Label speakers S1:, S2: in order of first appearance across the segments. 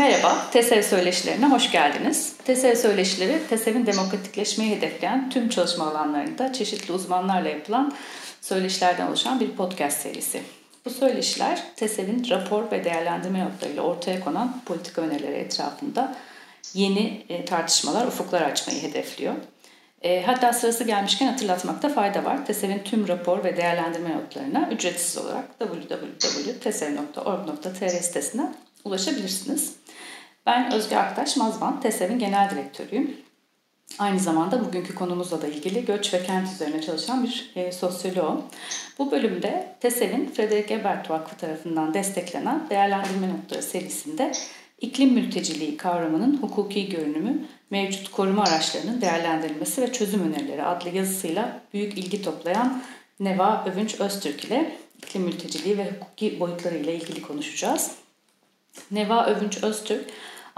S1: Merhaba, TESEV Söyleşilerine hoş geldiniz. TESEV Söyleşileri, TESEV'in demokratikleşmeyi hedefleyen tüm çalışma alanlarında çeşitli uzmanlarla yapılan söyleşilerden oluşan bir podcast serisi. Bu söyleşiler, TESEV'in rapor ve değerlendirme notlarıyla ortaya konan politika önerileri etrafında yeni e, tartışmalar, ufuklar açmayı hedefliyor. E, hatta sırası gelmişken hatırlatmakta fayda var. TESEV'in tüm rapor ve değerlendirme notlarına ücretsiz olarak www.tesev.org.tr sitesinden ulaşabilirsiniz. Ben Özge Aktaş Mazban, TESEV'in genel direktörüyüm. Aynı zamanda bugünkü konumuzla da ilgili göç ve kent üzerine çalışan bir e, sosyoloğum. Bu bölümde TESEV'in Frederick Ebert Vakfı tarafından desteklenen değerlendirme notları serisinde iklim mülteciliği kavramının hukuki görünümü, mevcut koruma araçlarının değerlendirilmesi ve çözüm önerileri adlı yazısıyla büyük ilgi toplayan Neva Övünç Öztürk ile iklim mülteciliği ve hukuki boyutları ile ilgili konuşacağız. Neva Övünç Öztürk,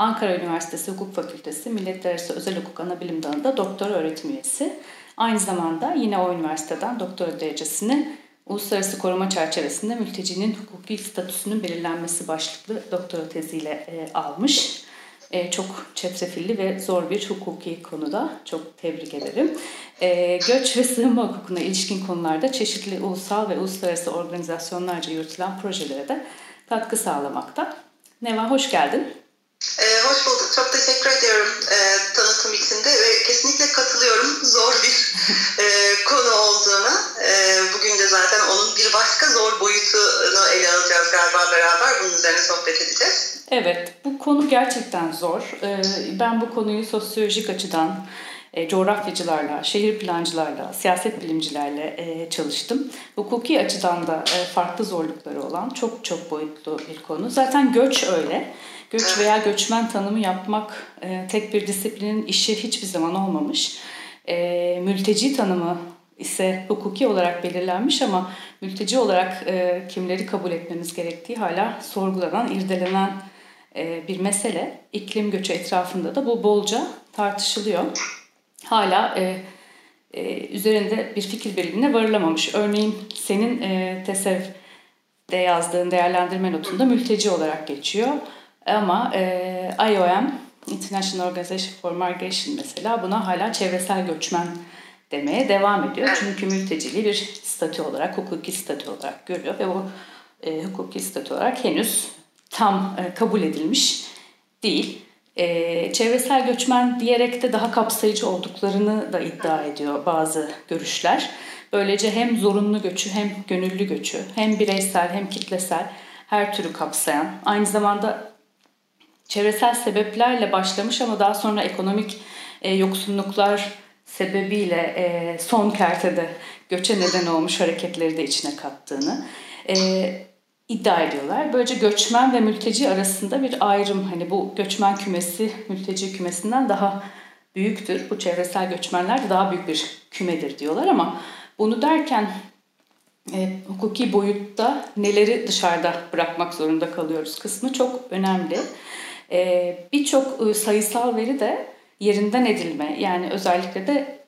S1: Ankara Üniversitesi Hukuk Fakültesi Milletler Özel Hukuk Anabilim Dalı'nda doktora öğretim üyesi. Aynı zamanda yine o üniversiteden doktora derecesini Uluslararası koruma çerçevesinde mültecinin hukuki statüsünün belirlenmesi başlıklı doktora teziyle e, almış. E, çok çetrefilli ve zor bir hukuki konuda. Çok tebrik ederim. E, göç ve sığınma hukukuna ilişkin konularda çeşitli ulusal ve uluslararası organizasyonlarca yürütülen projelere de katkı sağlamakta. Neva hoş geldin.
S2: Ee, hoş bulduk. Çok teşekkür ediyorum e, tanıtım içinde ve kesinlikle katılıyorum. Zor bir e, konu olduğunu. E, bugün de zaten onun bir başka zor boyutunu ele alacağız galiba beraber. Bunun üzerine sohbet edeceğiz.
S1: Evet, bu konu gerçekten zor. E, ben bu konuyu sosyolojik açıdan e, coğrafyacılarla, şehir plancılarla, siyaset bilimcilerle e, çalıştım. Hukuki açıdan da e, farklı zorlukları olan çok çok boyutlu bir konu. Zaten göç öyle. Göç veya göçmen tanımı yapmak e, tek bir disiplinin işi hiçbir zaman olmamış. E, mülteci tanımı ise hukuki olarak belirlenmiş ama mülteci olarak e, kimleri kabul etmemiz gerektiği hala sorgulanan, irdelenen e, bir mesele. İklim göçü etrafında da bu bolca tartışılıyor. Hala e, e, üzerinde bir fikir birliğine varılamamış. Örneğin senin e, TESEV'de yazdığın değerlendirme notunda mülteci olarak geçiyor. Ama e, IOM, International Organization for Migration mesela buna hala çevresel göçmen demeye devam ediyor. Çünkü mülteciliği bir statü olarak, hukuki statü olarak görüyor ve bu e, hukuki statü olarak henüz tam e, kabul edilmiş değil. E, çevresel göçmen diyerek de daha kapsayıcı olduklarını da iddia ediyor bazı görüşler. Böylece hem zorunlu göçü hem gönüllü göçü hem bireysel hem kitlesel her türü kapsayan aynı zamanda çevresel sebeplerle başlamış ama daha sonra ekonomik e, yoksunluklar sebebiyle e, son kertede göçe neden olmuş hareketleri de içine kattığını e, iddia ediyorlar. Böylece göçmen ve mülteci arasında bir ayrım hani bu göçmen kümesi mülteci kümesinden daha büyüktür. Bu çevresel göçmenler de daha büyük bir kümedir diyorlar ama bunu derken e, hukuki boyutta neleri dışarıda bırakmak zorunda kalıyoruz kısmı çok önemli. E, Birçok ıı, sayısal veri de yerinden edilme yani özellikle de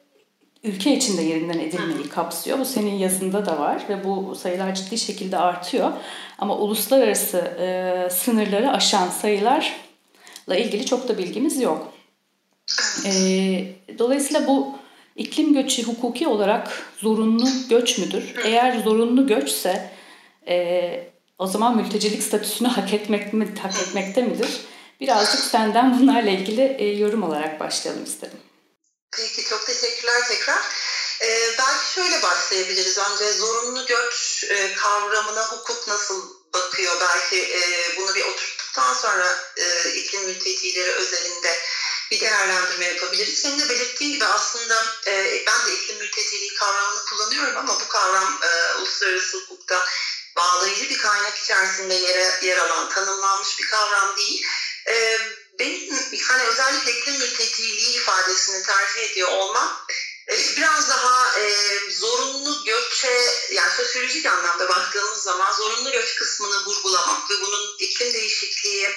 S1: ülke içinde yerinden edilmeyi kapsıyor. Bu senin yazında da var ve bu sayılar ciddi şekilde artıyor. Ama uluslararası e, sınırları aşan sayılarla ilgili çok da bilgimiz yok. E, dolayısıyla bu iklim göçü hukuki olarak zorunlu göç müdür? Eğer zorunlu göçse e, o zaman mültecilik statüsünü hak etmek mi, hak etmekte midir? Birazcık senden bunlarla ilgili e, yorum olarak başlayalım istedim.
S2: Peki çok teşekkürler tekrar. Ee, belki şöyle başlayabiliriz. Önce zorunlu göç e, kavramına hukuk nasıl bakıyor? Belki e, bunu bir oturttuktan sonra e, iklim mültecileri özelinde bir değerlendirme yapabiliriz. Senin de belirttiğin gibi aslında e, ben de iklim mülteciliği kavramını kullanıyorum ama bu kavram e, uluslararası hukukta bağlayıcı bir kaynak içerisinde yer, yer alan, tanımlanmış bir kavram değil. E, benim hani özellikle iklim mülteciliği ifadesini tercih ediyor olmam biraz daha e, zorunlu göçe yani sosyolojik anlamda baktığımız zaman zorunlu göç kısmını vurgulamak ve bunun iklim değişikliği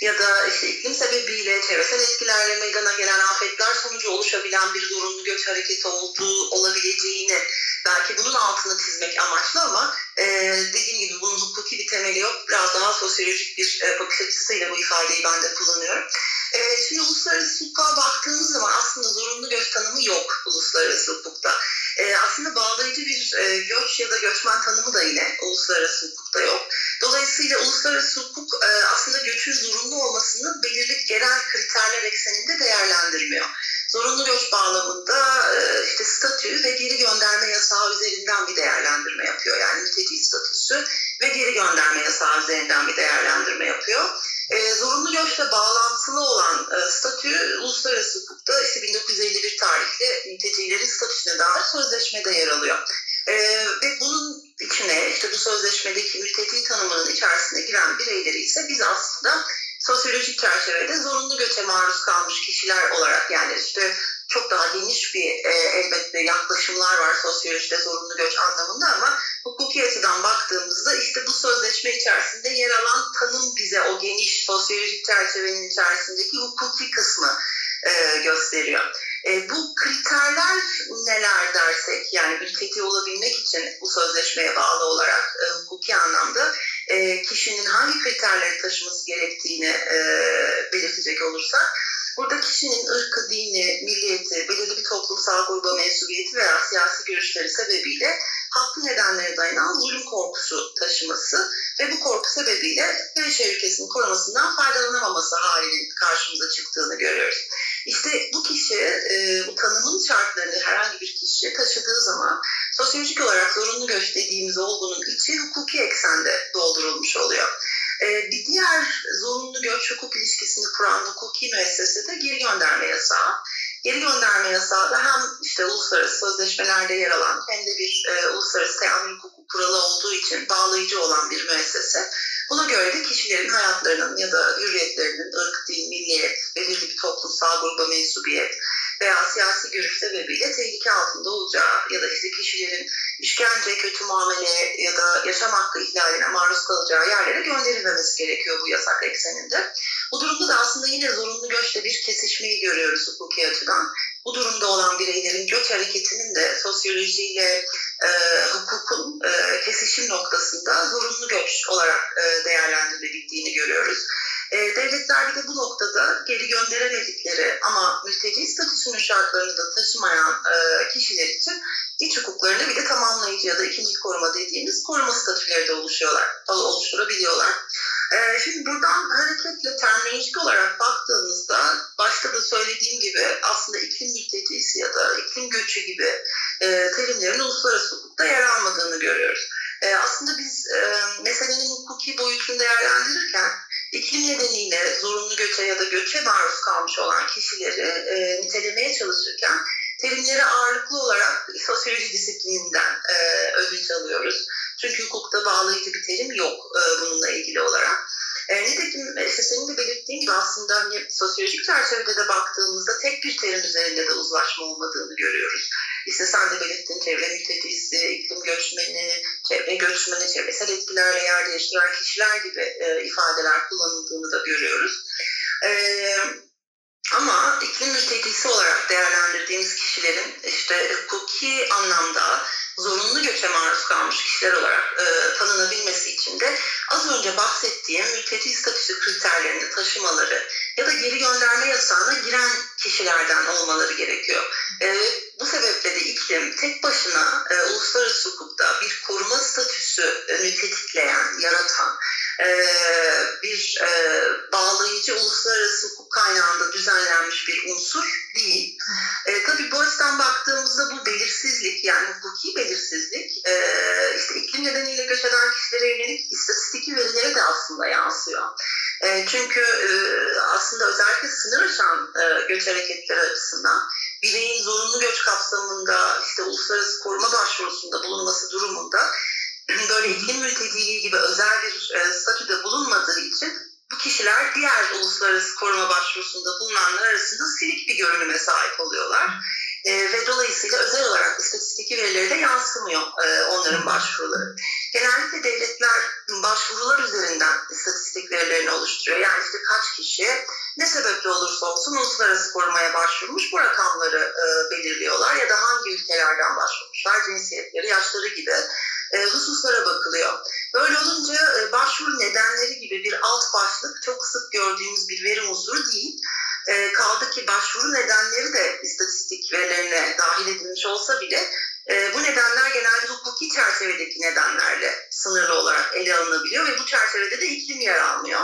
S2: ya da işte iklim sebebiyle çevresel etkilerle meydana gelen afetler sonucu oluşabilen bir zorunlu göç hareketi olduğu olabileceğini belki bunun altını çizmek amaçlı ama e, dediğim gibi bunun hukuki bir temeli yok. Biraz daha sosyolojik bir e, bakış açısıyla bu ifadeyi ben de kullanıyorum. E, şimdi uluslararası hukuka baktığımız zaman aslında zorunlu göç tanımı yok uluslararası hukukta. E, aslında bağlayıcı bir e, göç ya da göçmen tanımı da yine uluslararası hukukta yok. Dolayısıyla uluslararası hukuk e, aslında göçün zorunlu olmasını belirli genel kriterler ekseninde değerlendirmiyor. Zorunlu göç bağlamında e, işte statü ve geri gönderme yasağı üzerinden bir değerlendirme yapıyor. Yani mülteci statüsü ve geri gönderme yasağı üzerinden bir değerlendirme yapıyor. E, zorunlu göçle bağlantılı olan statü uluslararası hukukta işte 1951 tarihli mültecilerin statüsüne dair sözleşmede yer alıyor. E, ve bunun içine işte bu sözleşmedeki mülteci tanımının içerisine giren bireyleri ise biz aslında sosyolojik çerçevede zorunlu göçe maruz kalmış kişiler olarak yani işte çok daha geniş bir e, elbette yaklaşımlar var sosyolojide zorunlu göç anlamında ama hukuki açıdan baktığımızda işte bu sözleşme içerisinde yer alan tanım bize o geniş sosyolojik çerçevenin içerisindeki hukuki kısmı e, gösteriyor. E, bu kriterler neler dersek yani mülteci olabilmek için bu sözleşmeye bağlı olarak e, hukuki anlamda e, kişinin hangi kriterleri taşıması gerektiğini e, belirtecek olursak burada kişinin ırkı, dini, milliyeti, belirli bir toplumsal gruba mensubiyeti veya siyasi görüşleri sebebiyle haklı nedenlere dayanan zulüm korkusu taşıması ve bu korku sebebiyle yaşam ülkesinin korumasından faydalanamaması halinin karşımıza çıktığını görüyoruz. İşte bu kişi e, bu tanımın şartlarını herhangi bir kişi taşıdığı zaman sosyolojik olarak zorunlu göç dediğimiz olgunun içi hukuki eksende doldurulmuş oluyor. E, bir diğer zorunlu göç hukuk ilişkisini kuran hukuki müessese de geri gönderme yasağı. Geri gönderme yasağı da hem işte uluslararası sözleşmelerde yer alan hem de bir e, uluslararası teamül hukuku kuralı olduğu için bağlayıcı olan bir müessese. Buna göre de kişilerin hayatlarının ya da hürriyetlerinin ırk, din, milliyet, belirli bir toplumsal gruba mensubiyet veya siyasi görüş sebebiyle tehlike altında olacağı ya da işte kişilerin işkence, kötü muamele ya da yaşam hakkı ihlaline maruz kalacağı yerlere gönderilmemesi gerekiyor bu yasak ekseninde. Bu durumda da aslında yine zorunlu göçle bir kesişmeyi görüyoruz hukuki açıdan. Bu durumda olan bireylerin göç hareketinin de sosyolojiyle e, hukukun e, kesişim noktasında zorunlu göç olarak e, değerlendirilebildiğini görüyoruz. E, devletler bir de bu noktada geri gönderemedikleri ama mülteci statüsünün şartlarını da taşımayan e, kişiler için iç hukuklarını bir de tamamlayıcı ya da ikinci koruma dediğimiz koruma statüleri de oluşuyorlar, oluşturabiliyorlar. E, şimdi buradan hareketle terminolojik olarak baktığımızda başta da söylediğim gibi aslında iklim mültecisi ya da iklim göçü gibi e, terimlerin uluslararası hukukta yer almadığını görüyoruz. E, aslında biz e, meselenin hukuki boyutunu değerlendirirken iklim nedeniyle zorunlu göçe ya da göçe maruz kalmış olan kişileri e, nitelemeye çalışırken terimleri ağırlıklı olarak sosyoloji disiplininden e, ödünç alıyoruz. Çünkü hukukta bağlayıcı bir terim yok e, bununla ilgili olarak. E, nitekim işte senin de belirttiğin gibi aslında hani sosyolojik çerçevede de baktığımızda tek bir terim üzerinde de uzlaşma olmadığını görüyoruz. İşte sen de belirttiğin çevre mültecisi, iklim göçmeni, çevre göçmeni, çevresel etkilerle yer değiştiren kişiler gibi e, ifadeler kullanıldığını da görüyoruz. E, ama iklim mültecisi olarak değerlendirdiğimiz kişilerin işte hukuki anlamda zorunlu göçe maruz kalmış kişiler olarak e, tanınabilmesi için de az önce bahsettiğim mülteci statüsü kriterlerini taşımaları ya da geri gönderme yasağına giren kişilerden olmaları gerekiyor. E, bu sebeple de iklim tek başına e, uluslararası hukukta bir koruma statüsü e, tetikleyen, yaratan bir e, bağlayıcı uluslararası hukuk kaynağında düzenlenmiş bir unsur değil. E, tabii bu açıdan baktığımızda bu belirsizlik yani hukuki belirsizlik e, işte iklim nedeniyle göç eden kişilere yönelik istatistik verilere de aslında yansıyor. E, çünkü e, aslında özellikle sınır aşan e, göç hareketleri açısından bireyin zorunlu göç kapsamında işte uluslararası koruma başvurusunda bulunması durumunda böyle iklim mülteciliği gibi özel bir e, statüde bulunmadığı için bu kişiler diğer uluslararası koruma başvurusunda bulunanlar arasında silik bir görünüme sahip oluyorlar. E, ve dolayısıyla özel olarak istatistik verileri de yansımıyor e, onların başvuruları. Genellikle devletler başvurular üzerinden istatistik verilerini oluşturuyor. Yani işte kaç kişi ne sebeple olursa olsun uluslararası korumaya başvurmuş bu rakamları e, belirliyorlar ya da hangi ülkelerden başvurmuşlar, cinsiyetleri, yaşları gibi e, hususlara bakılıyor. Böyle olunca e, baş başvuru nedenleri gibi bir alt başlık çok sık gördüğümüz bir veri unsuru değil. E, kaldı ki başvuru nedenleri de istatistik verilerine dahil edilmiş olsa bile e, bu nedenler genelde hukuki çerçevedeki nedenlerle sınırlı olarak ele alınabiliyor ve bu çerçevede de iklim yer almıyor.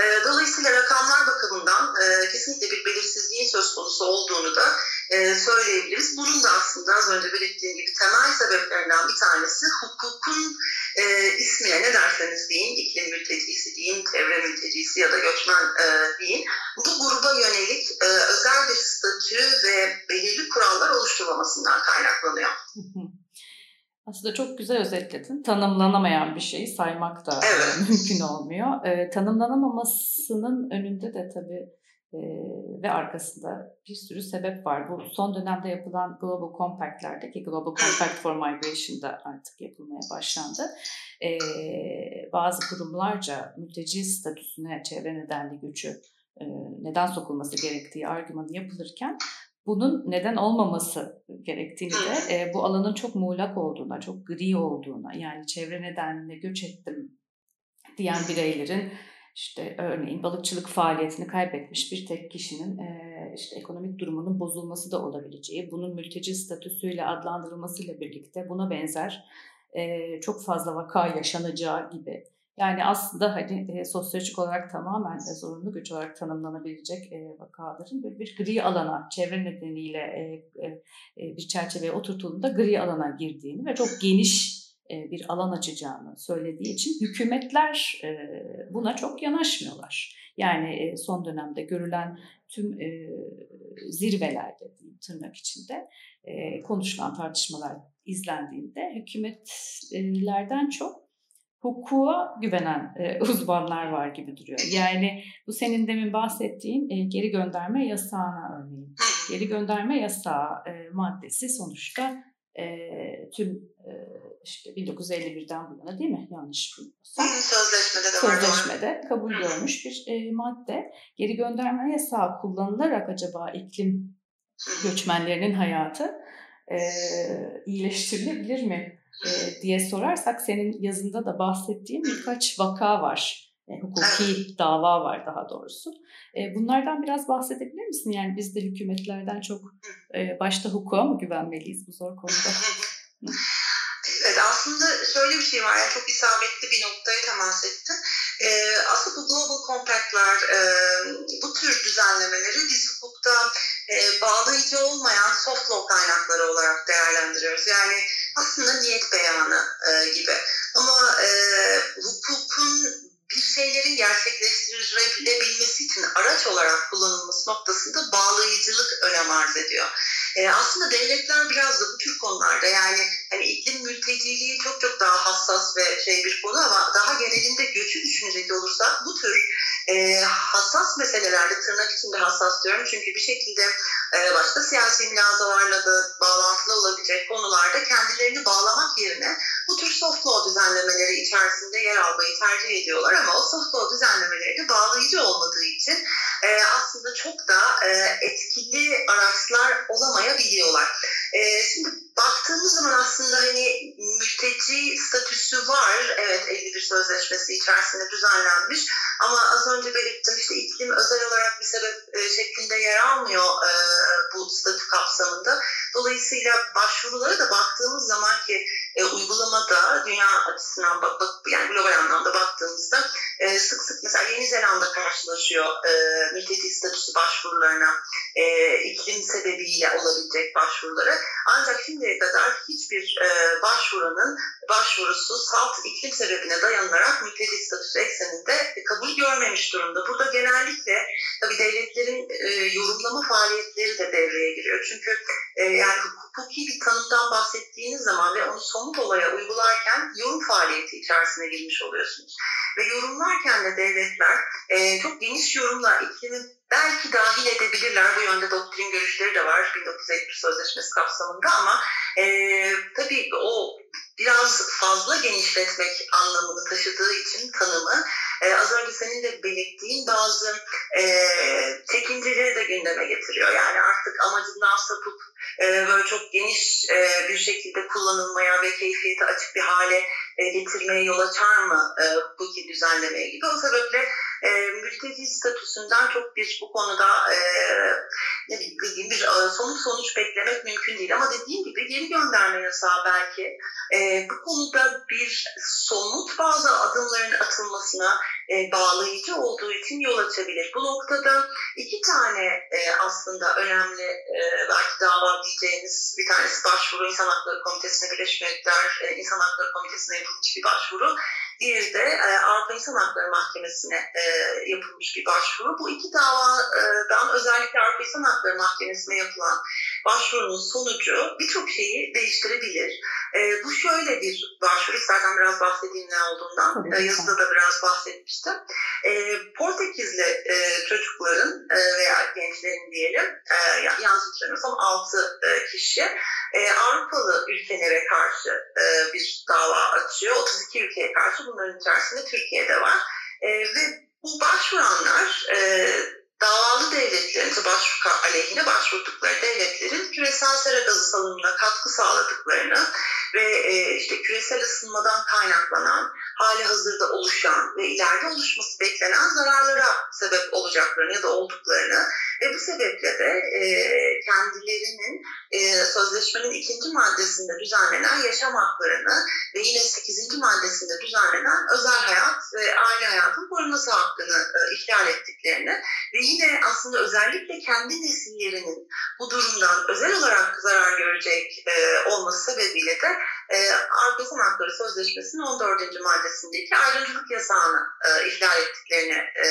S2: E, dolayısıyla rakamlar bakımından e, kesinlikle bir belirsizliğin söz konusu olduğunu da e, söyleyebiliriz. Bunun da aslında az önce belirttiğim gibi temel sebeplerinden bir tanesi hukukun e, ismine ne derseniz deyin, iklim mültecisi deyin, çevre mültecisi ya da göçmen e, deyin. Bu gruba yönelik e, özel bir statü ve belirli kurallar oluşturmamasından kaynaklanıyor.
S1: Aslında çok güzel özetledin. Tanımlanamayan bir şeyi saymak da
S2: evet.
S1: mümkün olmuyor. E, tanımlanamamasının önünde de tabii e, ve arkasında bir sürü sebep var. Bu son dönemde yapılan Global Compact'lerde ki Global Compact for Migration da artık yapılmaya başlandı. E, bazı kurumlarca mülteci statüsüne çevre nedenli gücü e, neden sokulması gerektiği argümanı yapılırken bunun neden olmaması gerektiğini de e, bu alanın çok muğlak olduğuna, çok gri olduğuna yani çevre nedenle göç ettim diyen bireylerin işte örneğin balıkçılık faaliyetini kaybetmiş bir tek kişinin e, işte ekonomik durumunun bozulması da olabileceği, bunun mülteci statüsüyle adlandırılmasıyla birlikte buna benzer e, çok fazla vaka yaşanacağı gibi yani aslında hani e, sosyolojik olarak tamamen de zorunlu güç olarak tanımlanabilecek e, vakaların bir, bir gri alana, çevre nedeniyle e, e, e, bir çerçeveye oturtulduğunda gri alana girdiğini ve çok geniş e, bir alan açacağını söylediği için hükümetler e, buna çok yanaşmıyorlar. Yani e, son dönemde görülen tüm zirvelerde diyeyim tırnak içinde konuşulan tartışmalar izlendiğinde hükümetlerden çok hukuka güvenen e, uzmanlar var gibi duruyor. Yani bu senin demin bahsettiğin e, geri gönderme yasağına örneğin. Geri gönderme yasağı e, maddesi sonuçta e, tüm e, işte 1951'den bu yana değil mi? Yanlış bilmiyorsam.
S2: Sözleşmede de
S1: Sözleşmede kabul görmüş bir e, madde. Geri gönderme yasağı kullanılarak acaba iklim göçmenlerinin hayatı e, iyileştirilebilir mi e, diye sorarsak senin yazında da bahsettiğin birkaç vaka var. E, hukuki dava var daha doğrusu. E, bunlardan biraz bahsedebilir misin? Yani biz de hükümetlerden çok e, başta hukuka mı güvenmeliyiz bu zor konuda?
S2: Evet aslında şöyle bir şey var yani çok isabetli bir noktaya temas ettin. Ee, aslında bu global compact'lar e, bu tür düzenlemeleri biz hukukta e, bağlayıcı olmayan soft law kaynakları olarak değerlendiriyoruz. Yani aslında niyet beyanı e, gibi. Ama e, hukukun bir şeylerin gerçekleştirilebilmesi için araç olarak kullanılması noktasında bağlayıcılık önem arz ediyor. E, aslında devletler biraz da bu tür konularda yani hani iklim mülteciliği çok çok daha hassas ve şey bir konu ama daha genelinde göçü düşünecek olursak bu tür e, hassas meselelerde tırnak içinde hassas diyorum çünkü bir şekilde e, başka siyasi mülazalarla da bağlantılı olabilecek konularda kendilerini bağlamak yerine bu tür soft law düzenlemeleri içerisinde yer almayı tercih ediyorlar ama o soft law düzenlemeleri de bağlayıcı olmadığı için e, aslında çok da e, etkili araçlar olamayabiliyorlar. E, şimdi baktığımız zaman aslında hani mülteci statüsü var. Evet 51 Sözleşmesi içerisinde düzenlenmiş. Ama az önce belirttim işte iklim özel olarak bir sebep e, şeklinde yer almıyor e, bu statü kapsamında. Dolayısıyla başvurulara da baktığımız zaman ki e, uygulamada dünya açısından bak, bak yani global anlamda baktığımızda e, sık sık mesela Yeni Zelanda karşılaşıyor e, mülteci statüsü başvurularına e, iklim sebebiyle olabilecek başvuruları. Ancak şimdiye kadar hiçbir e, başvuranın başvurusu salt iklim sebebine dayanılarak mülteci statüsü ekseninde kabul görmemiş durumda. Burada genellikle tabii devletlerin e, yorumlama faaliyetleri de devreye giriyor. Çünkü e, yani hukuki bir tanımdan bahsettiğiniz zaman ve onu somut olaya uygularken yorum faaliyeti içerisine girmiş oluyorsunuz. Ve yorumlarken de devletler e, çok geniş yorumla iklimi belki dahil edebilirler. Bu yönde doktrin görüşleri de var 1951 Sözleşmesi kapsamında ama e, tabii o biraz fazla genişletmek anlamını taşıdığı için tanımı e, az önce senin de belirttiğin bazı e, çekinceleri de gündeme getiriyor. Yani artık amacından sapıp e, böyle çok geniş e, bir şekilde kullanılmaya ve keyfiyete açık bir hale e, getirmeye yol açar mı e, hukuki düzenlemeye gibi. O sebeple e, mülteci statüsünden çok bir bu konuda e, ne bileyim bir e, somut sonuç beklemek mümkün değil. Ama dediğim gibi geri gönderme yasağı belki e, bu konuda bir somut bazı adımların atılmasına e, bağlayıcı olduğu için yol açabilir. Bu noktada iki tane e, aslında önemli e, belki dava diyeceğiniz bir tanesi başvuru İnsan Hakları Komitesi'ne Birleşmiş Milletler e, İnsan Hakları Komitesi'ne yapılmış bir başvuru. Diğeri de e, Avrupa İnsan Hakları Mahkemesi'ne e, yapılmış bir başvuru. Bu iki davadan özellikle Avrupa İnsan Hakları Mahkemesi'ne yapılan başvurunun sonucu birçok şeyi değiştirebilir. E, bu şöyle bir başvuru, istersen biraz bahsedeyim ne olduğundan. Tabii, yazıda da biraz bahsetmiştim. Portekizli çocukların veya gençlerin diyelim, yanlış hatırlamıyorsam 6 kişi Avrupalı ülkelere karşı bir dava açıyor. 32 ülkeye karşı bunların içerisinde Türkiye'de var. ve bu başvuranlar davalı devletlerin, başvuru aleyhine başvurdukları devletlerin küresel sera gazı salınımına katkı sağladıklarını ve e, işte küresel ısınmadan kaynaklanan, hali hazırda oluşan ve ileride oluşması beklenen zararlara sebep olacaklarını ya da olduklarını ve bu sebeple de e, kendilerinin e, sözleşmenin ikinci maddesinde düzenlenen yaşam haklarını ve yine sekizinci maddesinde düzenlenen özel hayat ve aile hayatın korunması hakkını e, ihlal ettiklerini ve yine aslında özellikle kendi nesillerinin bu durumdan özel olarak zarar görecek e, olması sebebiyle de e, Avrupa İnsan Hakları Sözleşmesi'nin 14. maddesindeki ayrımcılık yasağını e, ihlal ettiklerini e,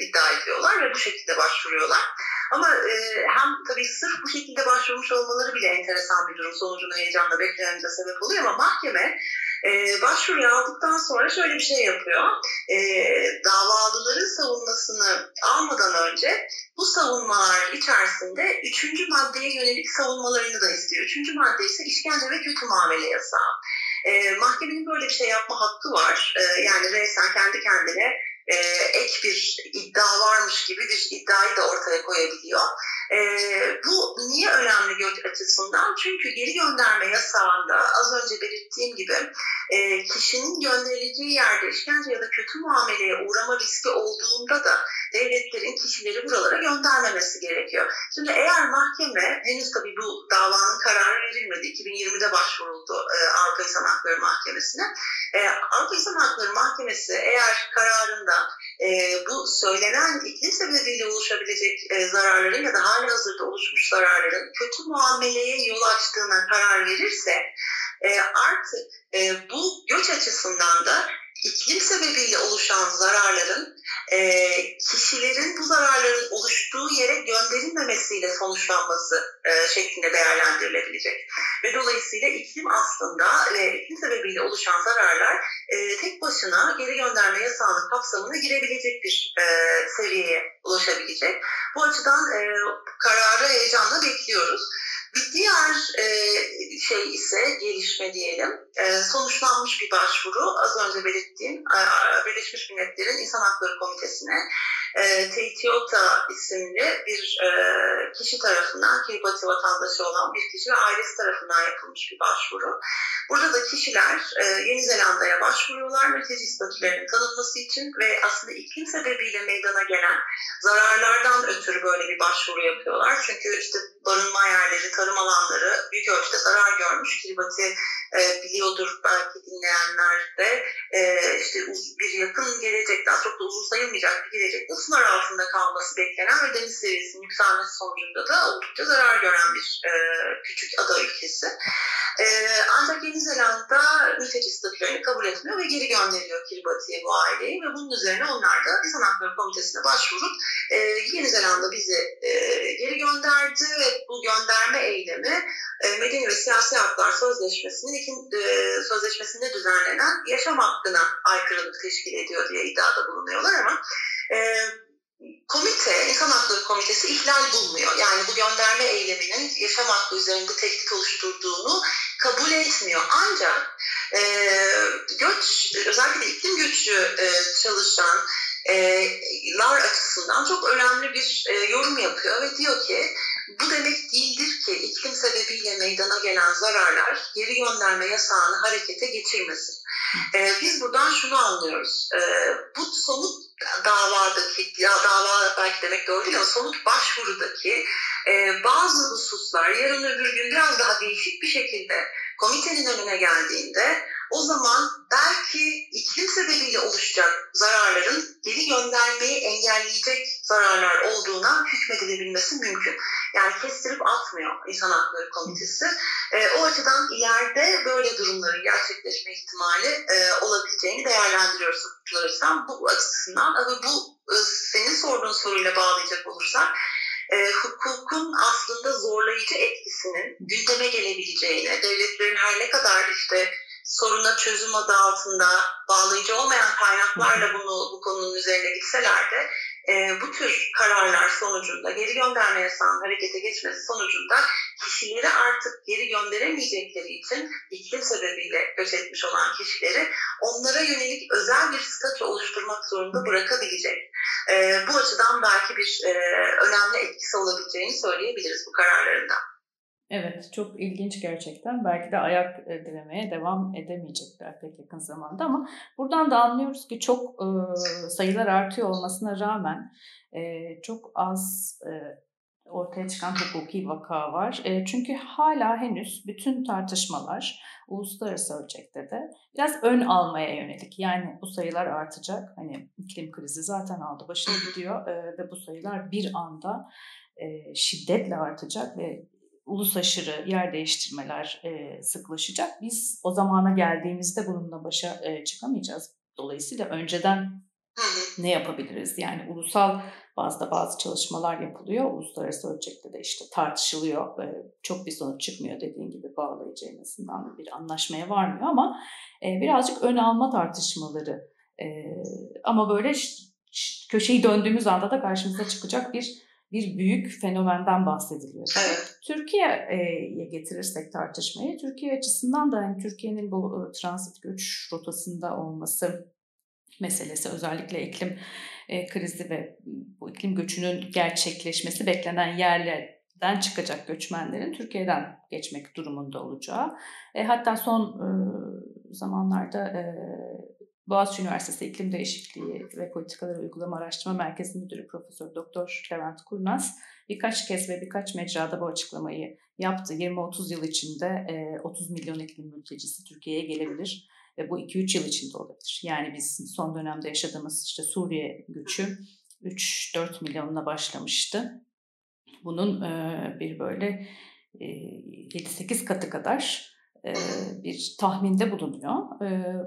S2: iddia ediyorlar ve bu şekilde başvuruyorlar. Ama e, hem tabii sırf bu şekilde başvurmuş olmaları bile enteresan bir durum. Sonucunu heyecanla beklememize sebep oluyor ama mahkeme e, başvuruyu aldıktan sonra şöyle bir şey yapıyor. E, davalıların savunmasını almadan önce bu savunmalar içerisinde üçüncü maddeye yönelik savunmalarını da istiyor. Üçüncü madde ise işkence ve kötü muamele yasağı. E, mahkemenin böyle bir şey yapma hakkı var. E, yani reysen kendi kendine e, ek bir iddia varmış gibi bir iddiayı da ortaya koyabiliyor. E, bu niye önemli göç açısından? Çünkü geri gönderme yasağında az önce belirttiğim gibi e, kişinin gönderileceği yerde işkence ya da kötü muameleye uğrama riski olduğunda da devletlerin kişileri buralara göndermemesi gerekiyor. Şimdi eğer mahkeme, henüz tabii bu davanın kararı verilmedi, 2020'de başvuruldu e, Avrupa İnsan Hakları Mahkemesi'ne. E, Avrupa İnsan Hakları Mahkemesi eğer kararında e, bu söylenen iklim sebebiyle oluşabilecek e, zararların ya da hali hazırda oluşmuş zararların kötü muameleye yol açtığına karar verirse e, artık e, bu göç açısından da iklim sebebiyle oluşan zararların e, kişilerin bu zararların oluştuğu yere gönderilmemesiyle sonuçlanması e, şeklinde değerlendirilebilecek. Ve dolayısıyla iklim aslında ve iklim sebebiyle oluşan zararlar e, tek başına geri gönderme yasağının kapsamına girebilecek bir e, seviyeye ulaşabilecek. Bu açıdan e, kararı heyecanla bekliyoruz. Bir diğer e, şey ise gelişme diyelim e, sonuçlanmış bir başvuru az önce belirttiğim e, Birleşmiş Milletler'in İnsan Hakları Komitesi'ne e, Teitiota isimli bir e, kişi tarafından Kiribati vatandaşı olan bir kişi ve ailesi tarafından yapılmış bir başvuru. Burada da kişiler e, Yeni Zelanda'ya başvuruyorlar mülteci statülerinin tanınması için ve aslında iklim sebebiyle meydana gelen zararlardan ötürü böyle bir başvuru yapıyorlar. Çünkü işte barınma yerleri, tarım alanları büyük ölçüde zarar görmüş. Kiribati e, biliyordur belki dinleyenler de e, işte bir yakın gelecekte çok da uzun sayılmayacak bir gelecekte sular altında kalması beklenen ve deniz seviyesinin yükselmesi sonucunda da oldukça zarar gören bir e, küçük ada ülkesi. E, ancak Yeni Zelanda mülteci statülerini kabul etmiyor ve geri gönderiyor Kiribati'ye bu aileyi ve bunun üzerine onlar da İnsan Hakları Komitesi'ne başvurup e, Yeni Zelanda bizi e, geri gönderdi ve bu gönderme eylemi e, Medeni ve Siyasi Haklar Sözleşmesi'nin iki, e, sözleşmesinde düzenlenen yaşam hakkına aykırılık teşkil ediyor diye iddiada bulunuyorlar ama e, komite, İnsan Hakları Komitesi ihlal bulmuyor. Yani bu gönderme eyleminin yaşam hakkı üzerinde tehdit oluşturduğunu kabul etmiyor. Ancak E, göç, özellikle iklim göçü e, çalışan lar açısından çok önemli bir e, yorum yapıyor ve diyor ki bu demek değildir ki iklim sebebiyle meydana gelen zararlar geri gönderme yasağını harekete geçirmesin. E, biz buradan şunu anlıyoruz. E, bu somut davadaki, ya dava belki demek doğru değil ama somut başvurudaki e, bazı hususlar yarın öbür gün biraz daha değişik bir şekilde komitenin önüne geldiğinde o zaman belki iklim sebebiyle oluşacak zararların geri göndermeyi engelleyecek zararlar olduğuna hükmedilebilmesi mümkün. Yani kestirip atmıyor İnsan Hakları Komitesi. E, o açıdan ileride böyle durumların gerçekleşme ihtimali e, olabileceğini değerlendiriyoruz hukukçular açısından. Bu açısından ama bu e, senin sorduğun soruyla bağlayacak olursak e, hukukun aslında zorlayıcı etkisinin gündeme gelebileceğine, devletlerin her ne kadar işte soruna çözüm adı altında bağlayıcı olmayan kaynaklarla bunu bu konunun üzerine gitseler de e, bu tür kararlar sonucunda geri gönderme yasağının harekete geçmesi sonucunda kişileri artık geri gönderemeyecekleri için iklim sebebiyle göç etmiş olan kişileri onlara yönelik özel bir statü oluşturmak zorunda bırakabilecek. E, bu açıdan belki bir e, önemli etkisi olabileceğini söyleyebiliriz bu kararlarından.
S1: Evet, çok ilginç gerçekten. Belki de ayak dilemeye devam edemeyecekler pek yakın zamanda ama buradan da anlıyoruz ki çok e, sayılar artıyor olmasına rağmen e, çok az e, ortaya çıkan hukuki vaka var. E, çünkü hala henüz bütün tartışmalar uluslararası ölçekte de biraz ön almaya yönelik. Yani bu sayılar artacak. Hani iklim krizi zaten aldı başını gidiyor e, ve bu sayılar bir anda e, şiddetle artacak ve ulus aşırı yer değiştirmeler e, sıklaşacak. Biz o zamana geldiğimizde bununla başa e, çıkamayacağız. Dolayısıyla önceden ne yapabiliriz? Yani ulusal bazda bazı çalışmalar yapılıyor. Uluslararası ölçekte de işte tartışılıyor. E, çok bir sonuç çıkmıyor dediğin gibi bağlayıcı en azından bir anlaşmaya varmıyor ama e, birazcık ön alma tartışmaları. E, ama böyle köşeyi döndüğümüz anda da karşımıza çıkacak bir bir büyük fenomenden bahsediliyor.
S2: Evet.
S1: Türkiye'ye getirirsek tartışmayı, Türkiye açısından da yani Türkiye'nin bu e, transit göç rotasında olması meselesi özellikle iklim e, krizi ve bu iklim göçünün gerçekleşmesi beklenen yerlerden çıkacak göçmenlerin Türkiye'den geçmek durumunda olacağı. E, hatta son e, zamanlarda e, Boğaziçi Üniversitesi İklim Değişikliği ve Politikaları Uygulama Araştırma Merkezi Müdürü Profesör Doktor Levent Kurnaz birkaç kez ve birkaç mecrada bu açıklamayı yaptı. 20-30 yıl içinde 30 milyon iklim mültecisi Türkiye'ye gelebilir ve bu 2-3 yıl içinde olabilir. Yani biz son dönemde yaşadığımız işte Suriye göçü 3-4 milyonla başlamıştı. Bunun bir böyle 7-8 katı kadar bir tahminde bulunuyor.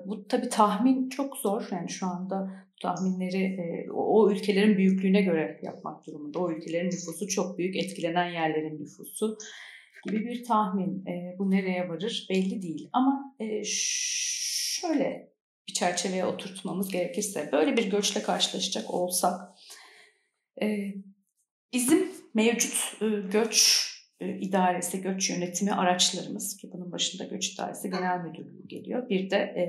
S1: Bu tabii tahmin çok zor. Yani şu anda tahminleri o ülkelerin büyüklüğüne göre yapmak durumunda. O ülkelerin nüfusu çok büyük, etkilenen yerlerin nüfusu gibi bir tahmin. Bu nereye varır belli değil. Ama şöyle bir çerçeveye oturtmamız gerekirse, böyle bir göçle karşılaşacak olsak, bizim mevcut göç e, idaresi, göç yönetimi araçlarımız ki bunun başında göç idaresi genel müdürlüğü geliyor. Bir de e,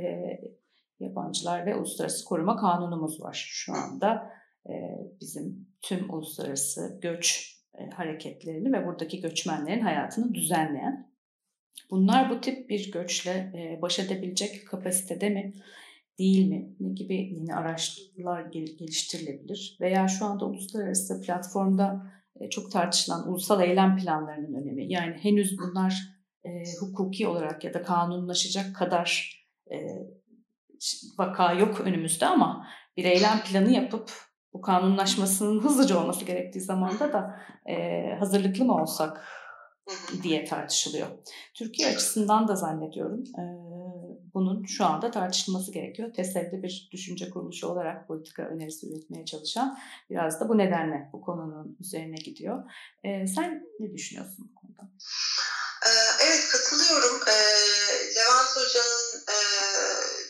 S1: yabancılar ve uluslararası koruma kanunumuz var şu anda. E, bizim tüm uluslararası göç e, hareketlerini ve buradaki göçmenlerin hayatını düzenleyen. Bunlar bu tip bir göçle e, baş edebilecek kapasitede mi? değil mi? Ne gibi yeni araçlar geliştirilebilir? Veya şu anda uluslararası platformda e, çok tartışılan ulusal eylem planlarının önemi. Yani henüz bunlar e, hukuki olarak ya da kanunlaşacak kadar e, vaka yok önümüzde ama bir eylem planı yapıp bu kanunlaşmasının hızlıca olması gerektiği zamanda da e, hazırlıklı mı olsak diye tartışılıyor. Türkiye açısından da zannediyorum e, bunun şu anda tartışılması gerekiyor. TESEV'de bir düşünce kuruluşu olarak politika önerisi üretmeye çalışan biraz da bu nedenle bu konunun üzerine gidiyor. E, sen ne düşünüyorsun bu konuda?
S2: Evet katılıyorum. Levent Hoca'nın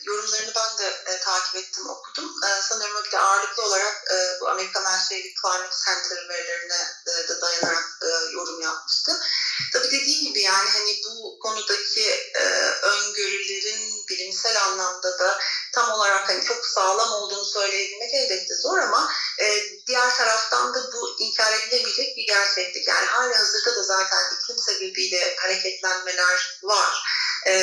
S2: yorumlarını ben de takip ettim, okudum. Sanıyorum ki ağırlıklı olarak bu Amerikan Menşeli Climate Center verilerine de dayanarak yorum yapmıştı. Tabii dediğim gibi yani hani bu konudaki öngörülerin bilimsel anlamda da tam olarak hani çok sağlam olduğunu söyleyebilmek elbette zor ama diğer taraftan da bu inkar edilemeyecek bir gerçeklik. Yani hali hazırda da zaten iklim sebebiyle hareketlenmeler var. E,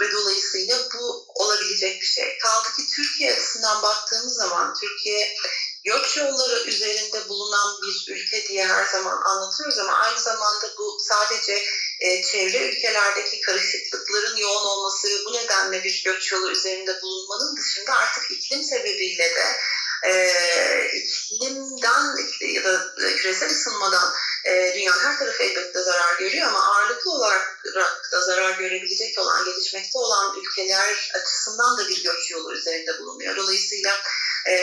S2: ve dolayısıyla bu olabilecek bir şey. Kaldı ki Türkiye açısından baktığımız zaman Türkiye göç yolları üzerinde bulunan bir ülke diye her zaman anlatıyoruz ama aynı zamanda bu sadece e, çevre ülkelerdeki karışıklıkların yoğun olması bu nedenle bir göç yolu üzerinde bulunmanın dışında artık iklim sebebiyle de e, iklimden ya da küresel ısınmadan e, dünyanın her tarafı elbette zarar görüyor ama ağırlıklı olarak da zarar görebilecek olan, gelişmekte olan ülkeler açısından da bir göç yolu üzerinde bulunuyor. Dolayısıyla e,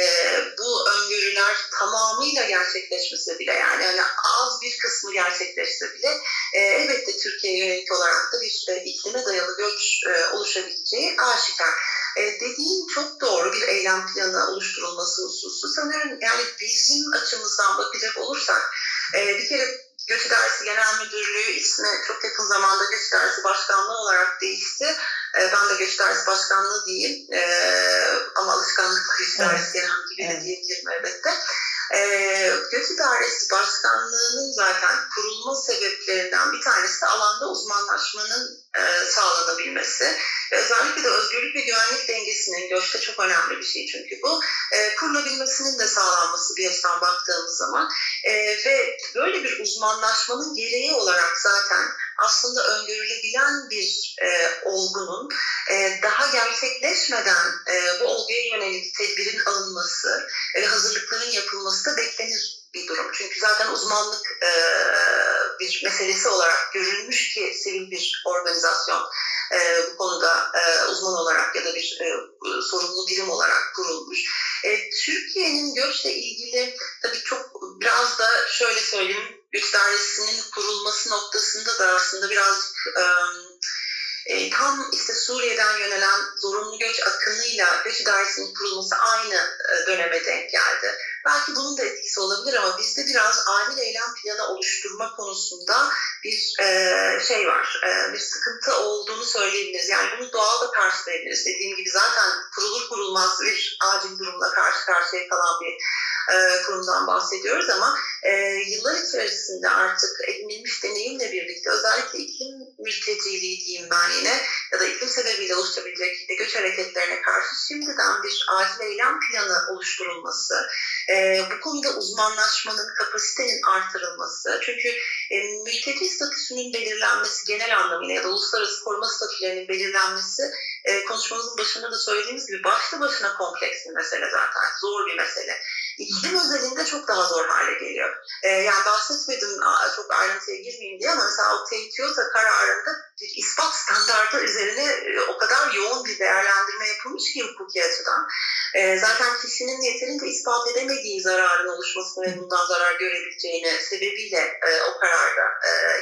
S2: bu öngörüler tamamıyla gerçekleşmese bile yani hani az bir kısmı gerçekleşse bile e, elbette Türkiye'ye yönelik olarak da bir e, iklime dayalı göç e, oluşabileceği aşikar. E, dediğin çok doğru bir eylem planı oluşturulması hususu. Sanıyorum yani bizim açımızdan bakacak olursak e, bir kere Göç İdaresi Genel Müdürlüğü ismi çok yakın zamanda Göç İdaresi Başkanlığı olarak değişti. E, ben de Göç İdaresi Başkanlığı değil e, ama alışkanlıkla Göç İdaresi evet. Genel Müdürlüğü evet. diyebilirim elbette. E, Göç İdaresi Başkanlığı'nın zaten kurulma sebeplerinden bir tanesi de alanda uzmanlaşmanın e, sağlanabilmesi. Özellikle de özgürlük ve güvenlik dengesinin göçte çok önemli bir şey çünkü bu. E, kurulabilmesinin de sağlanması bir açıdan baktığımız zaman e, ve böyle bir uzmanlaşmanın gereği olarak zaten aslında öngörülebilen bir e, olgunun e, daha gerçekleşmeden e, bu olguya yönelik tedbirin alınması ve hazırlıkların yapılması da beklenir bir durum. Çünkü zaten uzmanlık e, bir meselesi olarak görülmüş ki sivil bir organizasyon e, bu konuda e, uzman olarak ya da bir e, sorumlu birim olarak kurulmuş. E, Türkiye'nin göçle ilgili tabii çok biraz da şöyle söyleyeyim göç dairesinin kurulması noktasında da aslında birazcık e, e, tam işte Suriye'den yönelen zorunlu göç akınıyla göç idaresinin kurulması aynı e, döneme denk geldi. Belki bunun da etkisi olabilir ama bizde biraz acil eylem planı oluşturma konusunda bir e, şey var, e, bir sıkıntı olduğunu söyleyebiliriz. Yani bunu doğal da karşılayabiliriz. Dediğim gibi zaten kurulur kurulmaz bir acil durumla karşı karşıya kalan bir e, kurumdan bahsediyoruz ama e, yıllar içerisinde artık edinilmiş deneyimle birlikte özellikle iklim mülteciliği diyeyim ben yine ya da iklim sebebiyle oluşabilecek göç hareketlerine karşı şimdiden bir acil eylem planı oluşturulması, e, bu konuda uzmanlaşmanın, kapasitenin artırılması, çünkü e, mülteci statüsünün belirlenmesi genel anlamıyla ya da uluslararası koruma statülerinin belirlenmesi e, konuşmamızın başında da söylediğimiz gibi başlı başına kompleks bir mesele zaten, zor bir mesele iklim özelinde çok daha zor hale geliyor. E, yani bahsetmedim çok ayrıntıya girmeyeyim diye ama mesela o Toyota kararında ispat standartı üzerine e, o kadar yoğun bir değerlendirme yapılmış ki hukuki açıdan. E, zaten kişinin yeterince ispat edemediği zararın oluşmasını ve bundan zarar görebileceğine sebebiyle e, o kararda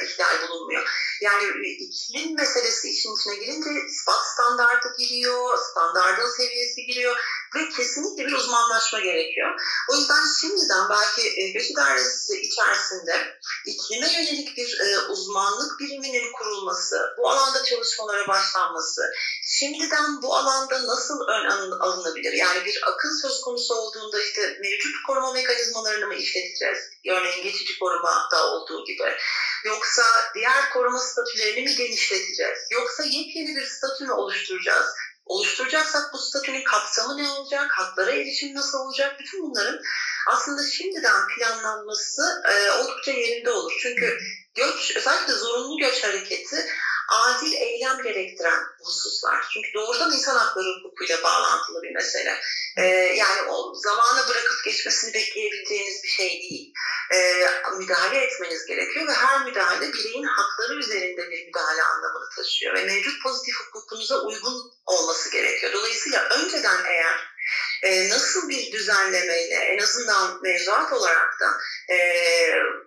S2: ihlal bulunmuyor. Yani iklim meselesi işin içine girince ispat standartı giriyor, standartın seviyesi giriyor ve kesinlikle bir uzmanlaşma gerekiyor. O yüzden şimdiden belki göç idaresi içerisinde iklime yönelik bir uzmanlık biriminin kurulması, bu alanda çalışmalara başlanması, şimdiden bu alanda nasıl ön alınabilir? Yani bir akın söz konusu olduğunda işte mevcut koruma mekanizmalarını mı işleteceğiz? Örneğin geçici korumada olduğu gibi. Yoksa diğer koruma statülerini mi genişleteceğiz? Yoksa yepyeni bir statü mü oluşturacağız? oluşturacaksak bu statünün kapsamı ne olacak, haklara erişim nasıl olacak, bütün bunların aslında şimdiden planlanması e, oldukça yerinde olur. Çünkü göç, özellikle zorunlu göç hareketi acil eylem gerektiren hususlar. Çünkü doğrudan insan hakları hukukuyla bağlantılı bir mesele. Ee, yani o zamanı bırakıp geçmesini bekleyebileceğiniz bir şey değil. Ee, müdahale etmeniz gerekiyor ve her müdahale bireyin hakları üzerinde bir müdahale anlamını taşıyor ve mevcut pozitif hukukunuza uygun olması gerekiyor. Dolayısıyla önceden eğer e, nasıl bir düzenlemeyle en azından mevzuat olarak da e,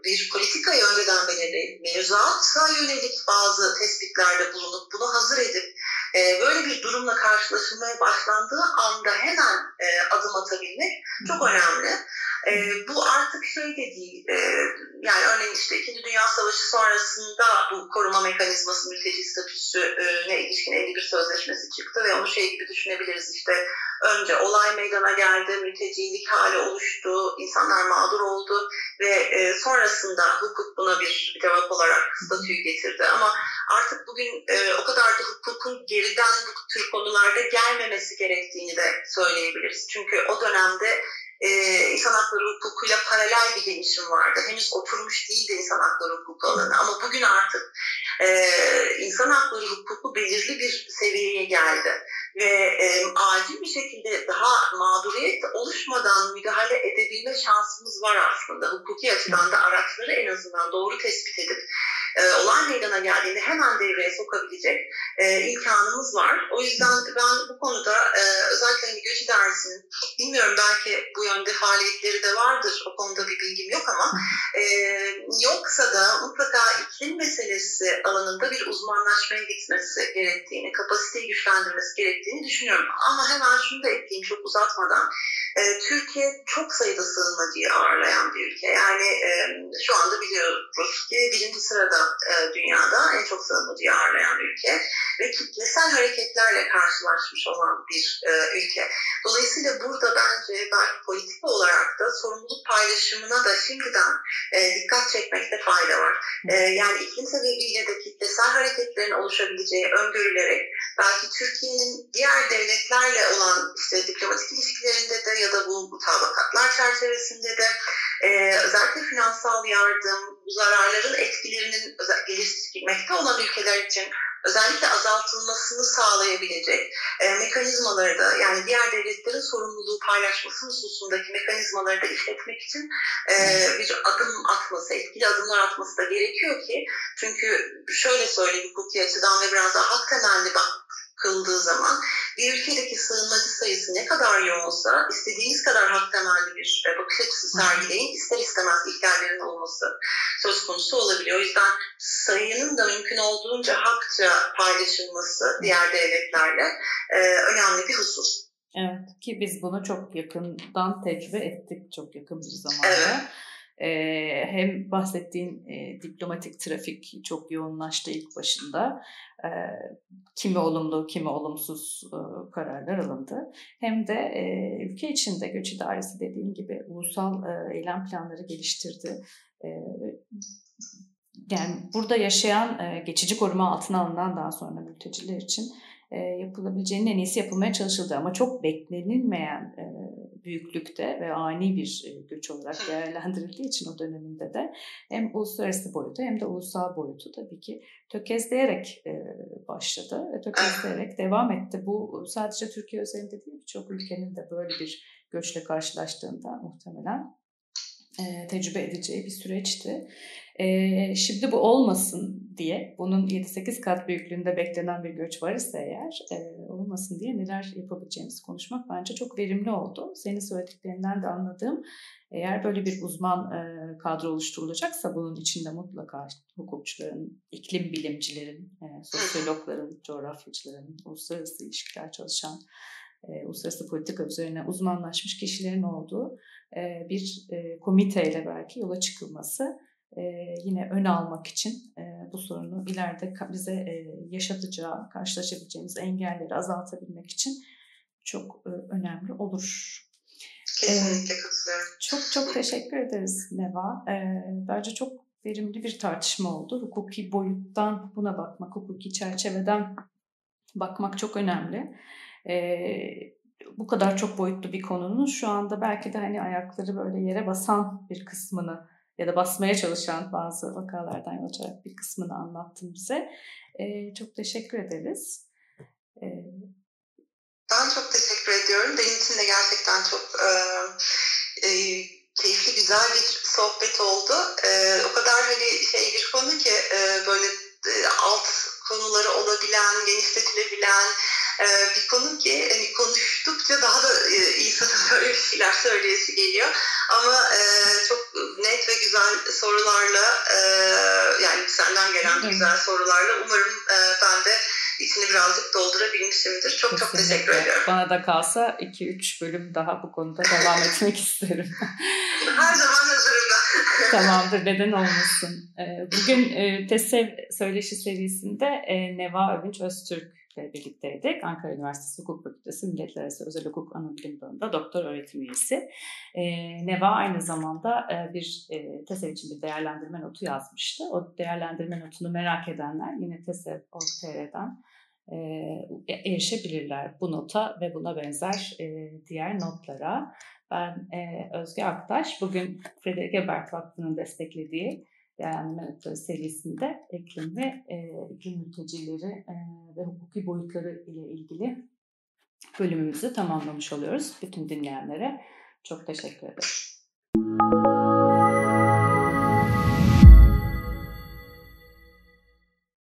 S2: bir politikayı önceden belirleyip mevzuata yönelik bazı tespitlerde bulunup bunu hazır edip e, böyle bir durumla karşılaşılmaya başlandığı anda hemen e, adım atabilmek çok önemli. E, bu artık şey de değil, e, yani örneğin işte İkinci Dünya Savaşı sonrasında bu koruma mekanizması mülteci statüsüne ilişkin 51 sözleşmesi çıktı ve onu şey gibi düşünebiliriz işte önce olay meydana geldi, mültecilik hali oluştu, insanlar mağdur oldu ve e, sonrasında hukuk buna bir cevap olarak statüyü getirdi. Ama artık bugün e, o kadar da hukukun geriden bu tür konularda gelmemesi gerektiğini de söyleyebiliriz. Çünkü o dönemde e, insan hakları hukukuyla paralel bir gelişim vardı. Henüz oturmuş değildi insan hakları hukuku alanı ama bugün artık e, insan hakları hukuku belirli bir seviyeye geldi ve e, acil bir şekilde daha mağduriyet oluşmadan müdahale edebilme şansımız var aslında. Hukuki açıdan da araçları en azından doğru tespit edip e, olay meydana geldiğinde hemen devreye sokabilecek e, imkanımız var. O yüzden ben bu konuda e, özellikle hani göç idaresinin bilmiyorum belki bu yönde faaliyetleri de vardır. O konuda bir bilgim yok ama e, yoksa da mutlaka iklim meselesi alanında bir uzmanlaşmaya gitmesi gerektiğini, kapasiteyi güçlendirmesi gerektiğini düşünüyorum. Ama hemen şunu da ekleyeyim çok uzatmadan. E, Türkiye çok sayıda sığınmacıyı ağırlayan bir ülke. Yani e, şu anda biliyoruz ki birinci sırada e, dünyada en çok sığınmacıyı ağırlayan ülke ve kitlesel hareketlerle karşılaşmış olan bir e, ülke. Dolayısıyla burada bence belki politika olarak da sorumluluk paylaşımına da şimdiden e, dikkat çekmekte fayda var. E, yani iklim sebebiyle de kitlesel hareketlerin oluşabileceği öngörülerek belki Türkiye'nin diğer devletlerle olan işte diplomatik ilişkilerinde de ya da bu mutabakatlar çerçevesinde de e, özellikle finansal yardım, bu zararların etkilerinin geliştirmekte olan ülkeler için özellikle azaltılmasını sağlayabilecek e, mekanizmaları da yani diğer devletlerin sorumluluğu paylaşması hususundaki mekanizmaları da işletmek için e, bir adım atması, etkili adımlar atması da gerekiyor ki çünkü şöyle söyleyeyim hukuki açıdan ve biraz daha hak temelli bak kıldığı zaman bir ülkedeki sığınmacı sayısı ne kadar yoğunsa istediğiniz kadar hak temelli bir e, bakış açısı sergileyin ister istemez ihlallerin olması söz konusu olabiliyor. O yüzden sayının da mümkün olduğunca hakça paylaşılması diğer devletlerle e, önemli bir husus.
S1: Evet ki biz bunu çok yakından tecrübe ettik çok yakın bir zamanda. Evet. Ee, hem bahsettiğin e, diplomatik trafik çok yoğunlaştı ilk başında. E, kimi olumlu, kimi olumsuz e, kararlar alındı. Hem de e, ülke içinde göç idaresi dediğim gibi ulusal e, eylem planları geliştirdi. E, yani burada yaşayan e, geçici koruma altına alınan daha sonra mülteciler için e, yapılabileceğinin en iyisi yapılmaya çalışıldı. Ama çok beklenilmeyen e, büyüklükte ve ani bir e, göç olarak değerlendirildiği için o döneminde de hem uluslararası boyutu hem de ulusal boyutu tabii ki tökezleyerek e, başladı ve tökezleyerek devam etti. Bu sadece Türkiye özelinde değil birçok ülkenin de böyle bir göçle karşılaştığında muhtemelen tecrübe edeceği bir süreçti. E, şimdi bu olmasın diye, bunun 7-8 kat büyüklüğünde beklenen bir göç var ise eğer, e, olmasın diye neler yapabileceğimizi konuşmak bence çok verimli oldu. Senin söylediklerinden de anladığım, eğer böyle bir uzman e, kadro oluşturulacaksa bunun içinde mutlaka hukukçuların, iklim bilimcilerin, e, sosyologların, coğrafyacıların, uluslararası ilişkiler çalışan, e, uluslararası politika üzerine uzmanlaşmış kişilerin olduğu e, bir e, komiteyle belki yola çıkılması e, yine ön almak için e, bu sorunu ileride bize e, yaşatacağı, karşılaşabileceğimiz engelleri azaltabilmek için çok e, önemli olur.
S2: Kesinlikle
S1: Çok çok teşekkür ederiz Neva. E, bence çok verimli bir tartışma oldu. Hukuki boyuttan buna bakmak, hukuki çerçeveden bakmak çok önemli. E, bu kadar çok boyutlu bir konunun şu anda belki de hani ayakları böyle yere basan bir kısmını ya da basmaya çalışan bazı vakalardan yol açarak bir kısmını anlattın bize. E, çok teşekkür ederiz.
S2: E, ben çok teşekkür ediyorum. Benim için de gerçekten çok e, e, keyifli, güzel bir sohbet oldu. E, o kadar hani şey bir konu ki e, böyle e, alt konuları olabilen, genişletilebilen, bir konu ki hani konuştukça daha da insana böyle bir şeyler söyleyesi geliyor. Ama e, çok net ve güzel sorularla e, yani senden gelen güzel sorularla umarım e, ben de içini birazcık doldurabilmişimdir. Çok çok
S1: Kesinlikle.
S2: teşekkür ediyorum.
S1: Bana da kalsa 2-3 bölüm daha bu konuda devam etmek isterim.
S2: Her zaman hazırım ben.
S1: Tamamdır, neden olmasın. Ee, Bugün e, TESEV söyleşi serisinde e, Neva Övünç Öztürk ile birlikteydik. Ankara Üniversitesi Hukuk Fakültesi Milletler Arası Özel Hukuk Anabilim Dalı'nda doktor öğretim üyesi. E, Neva aynı zamanda e, bir e, TESEV için bir değerlendirme notu yazmıştı. O değerlendirme notunu merak edenler yine TESEV.org.tr'den e, erişebilirler bu nota ve buna benzer e, diğer notlara. Ben e, Özge Aktaş. Bugün Frederick Ebert Vakfı'nın desteklediği Değerlendirme Notları serisinde iklim ve e, iklim mültecileri e, ve hukuki boyutları ile ilgili bölümümüzü tamamlamış oluyoruz. Bütün dinleyenlere çok teşekkür ederim.